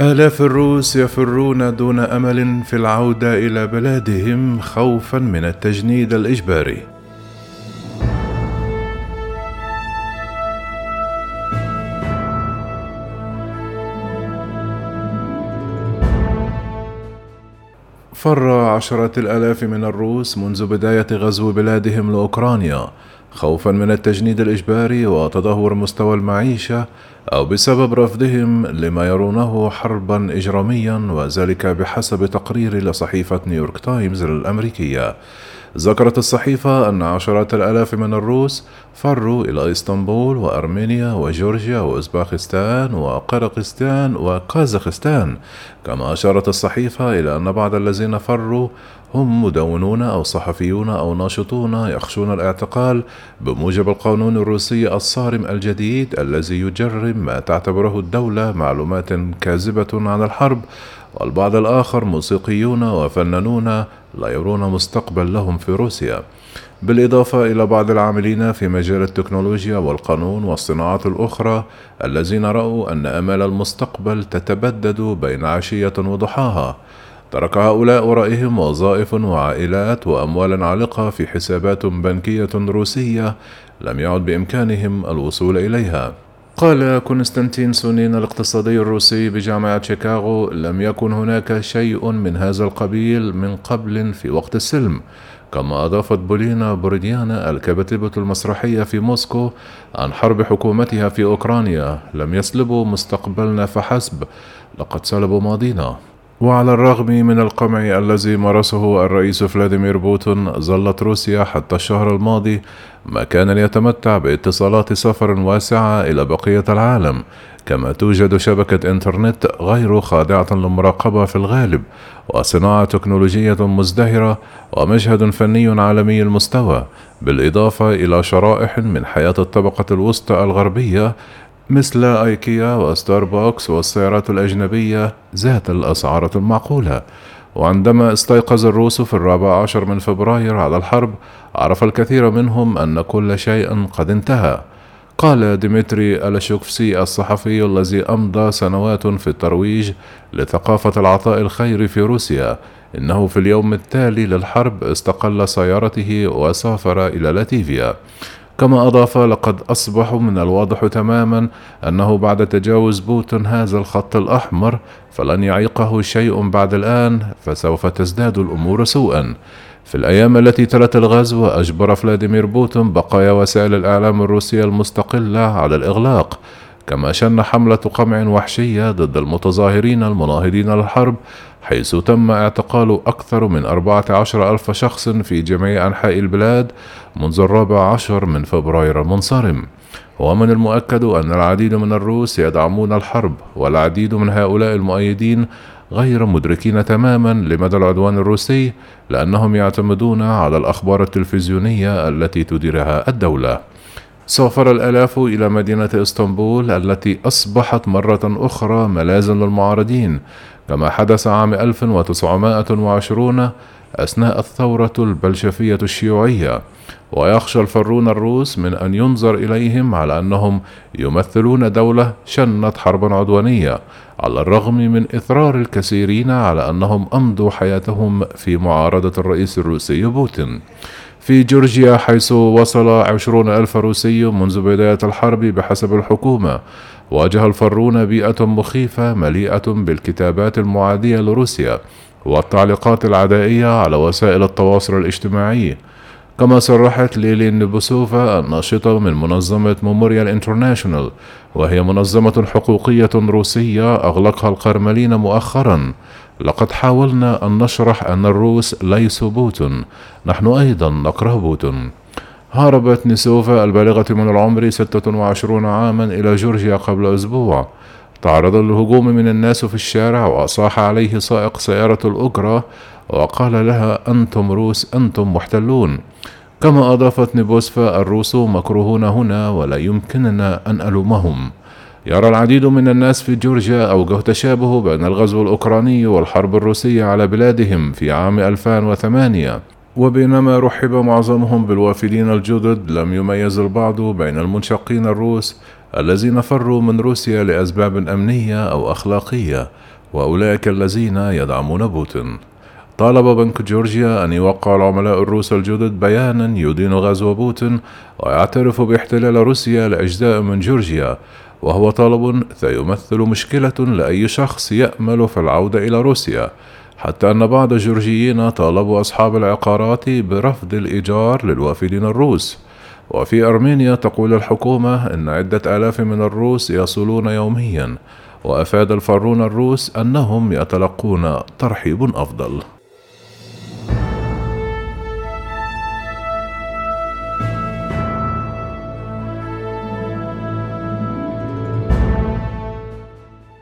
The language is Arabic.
آلاف الروس يفرون دون أمل في العودة إلى بلادهم خوفا من التجنيد الإجباري. فر عشرات الآلاف من الروس منذ بداية غزو بلادهم لأوكرانيا خوفا من التجنيد الإجباري وتدهور مستوى المعيشة أو بسبب رفضهم لما يرونه حربا إجراميا وذلك بحسب تقرير لصحيفة نيويورك تايمز الأمريكية. ذكرت الصحيفة أن عشرات الآلاف من الروس فروا إلى إسطنبول وأرمينيا وجورجيا وأوزباكستان وقرقستان وكازاخستان كما أشارت الصحيفة إلى أن بعض الذين فروا هم مدونون أو صحفيون أو ناشطون يخشون الاعتقال بموجب القانون الروسي الصارم الجديد الذي يجرم ما تعتبره الدولة معلومات كاذبة عن الحرب والبعض الآخر موسيقيون وفنانون لا يرون مستقبل لهم في روسيا. بالإضافة إلى بعض العاملين في مجال التكنولوجيا والقانون والصناعات الأخرى الذين رأوا أن آمال المستقبل تتبدد بين عشية وضحاها. ترك هؤلاء ورائهم وظائف وعائلات وأموال عالقة في حسابات بنكية روسية لم يعد بإمكانهم الوصول إليها. قال كونستانتين سونين الاقتصادي الروسي بجامعة شيكاغو لم يكن هناك شيء من هذا القبيل من قبل في وقت السلم. كما أضافت بولينا بورودينا الكاتبة المسرحية في موسكو عن حرب حكومتها في أوكرانيا لم يسلبوا مستقبلنا فحسب لقد سلبوا ماضينا. وعلى الرغم من القمع الذي مارسه الرئيس فلاديمير بوتين ظلت روسيا حتى الشهر الماضي مكانا يتمتع باتصالات سفر واسعة إلى بقية العالم. كما توجد شبكة إنترنت غير خاضعة للمراقبة في الغالب وصناعة تكنولوجية مزدهرة ومشهد فني عالمي المستوى بالإضافة إلى شرائح من حياة الطبقة الوسطى الغربية مثل آيكيا وستاربكس والسيارات الأجنبية ذات الاسعار المعقولة. وعندما استيقظ الروس في الرابع عشر من فبراير على الحرب عرف الكثير منهم أن كل شيء قد انتهى. قال ديمتري أليشكوفسكي الصحفي الذي أمضى سنوات في الترويج لثقافة العطاء الخيري في روسيا إنه في اليوم التالي للحرب استقل سيارته وسافر إلى لاتفيا. كما أضاف لقد أصبح من الواضح تماما أنه بعد تجاوز بوتين هذا الخط الأحمر فلن يعيقه شيء بعد الآن فسوف تزداد الأمور سوءا. في الأيام التي تلت الغزو أجبر فلاديمير بوتين بقايا وسائل الإعلام الروسية المستقلة على الإغلاق. كما شن حملة قمع وحشية ضد المتظاهرين المناهضين للحرب حيث تم اعتقال أكثر من 14 ألف شخص في جميع أنحاء البلاد منذ الرابع عشر من فبراير المنصرم ومن المؤكد أن العديد من الروس يدعمون الحرب والعديد من هؤلاء المؤيدين غير مدركين تماما لمدى العدوان الروسي لأنهم يعتمدون على الأخبار التلفزيونية التي تديرها الدولة. سافر الآلاف إلى مدينة إسطنبول التي أصبحت مرة أخرى ملاذا للمعارضين كما حدث عام 1920 أثناء الثورة البلشفية الشيوعية. ويخشى الفرون الروس من أن ينظر إليهم على أنهم يمثلون دولة شنت حربا عدوانية على الرغم من إصرار الكثيرين على أنهم أمضوا حياتهم في معارضة الرئيس الروسي بوتين. في جورجيا حيث وصل عشرون ألف روسي منذ بداية الحرب بحسب الحكومة. واجه الفرون بيئة مخيفة مليئة بالكتابات المعادية لروسيا والتعليقات العدائية على وسائل التواصل الاجتماعي. كما صرحت ليلين نبوسوفا الناشطة من منظمة Memorial International وهي منظمة حقوقية روسية أغلقها الكرملين مؤخرا. لقد حاولنا أن نشرح أن الروس ليسوا بوتين نحن أيضا نكره بوتين هربت نسوفا البالغة من العمر 26 عاما إلى جورجيا قبل أسبوع. تعرض للهجوم من الناس في الشارع وصاح عليه سائق سيارة الأجرة وقال لها أنتم روس أنتم محتلون. كما أضافت نيبوسفا الروس مكروهون هنا ولا يمكننا أن ألومهم. يرى العديد من الناس في جورجيا أوجه تشابه بين الغزو الأوكراني والحرب الروسية على بلادهم في عام 2008 وبينما رحب معظمهم بالوافدين الجدد لم يميز البعض بين المنشقين الروس الذين فروا من روسيا لأسباب أمنية أو أخلاقية وأولئك الذين يدعمون بوتين. طالب بنك جورجيا أن يوقع العملاء الروس الجدد بيانا يدين غزو بوتين ويعترف باحتلال روسيا لأجزاء من جورجيا وهو طلب سيمثل مشكلة لأي شخص يأمل في العودة إلى روسيا حتى أن بعض الجورجيين طالبوا أصحاب العقارات برفض الإيجار للوافدين الروس. وفي أرمينيا تقول الحكومة إن عدة آلاف من الروس يصلون يوميا وأفاد الفارون الروس أنهم يتلقون ترحيب أفضل.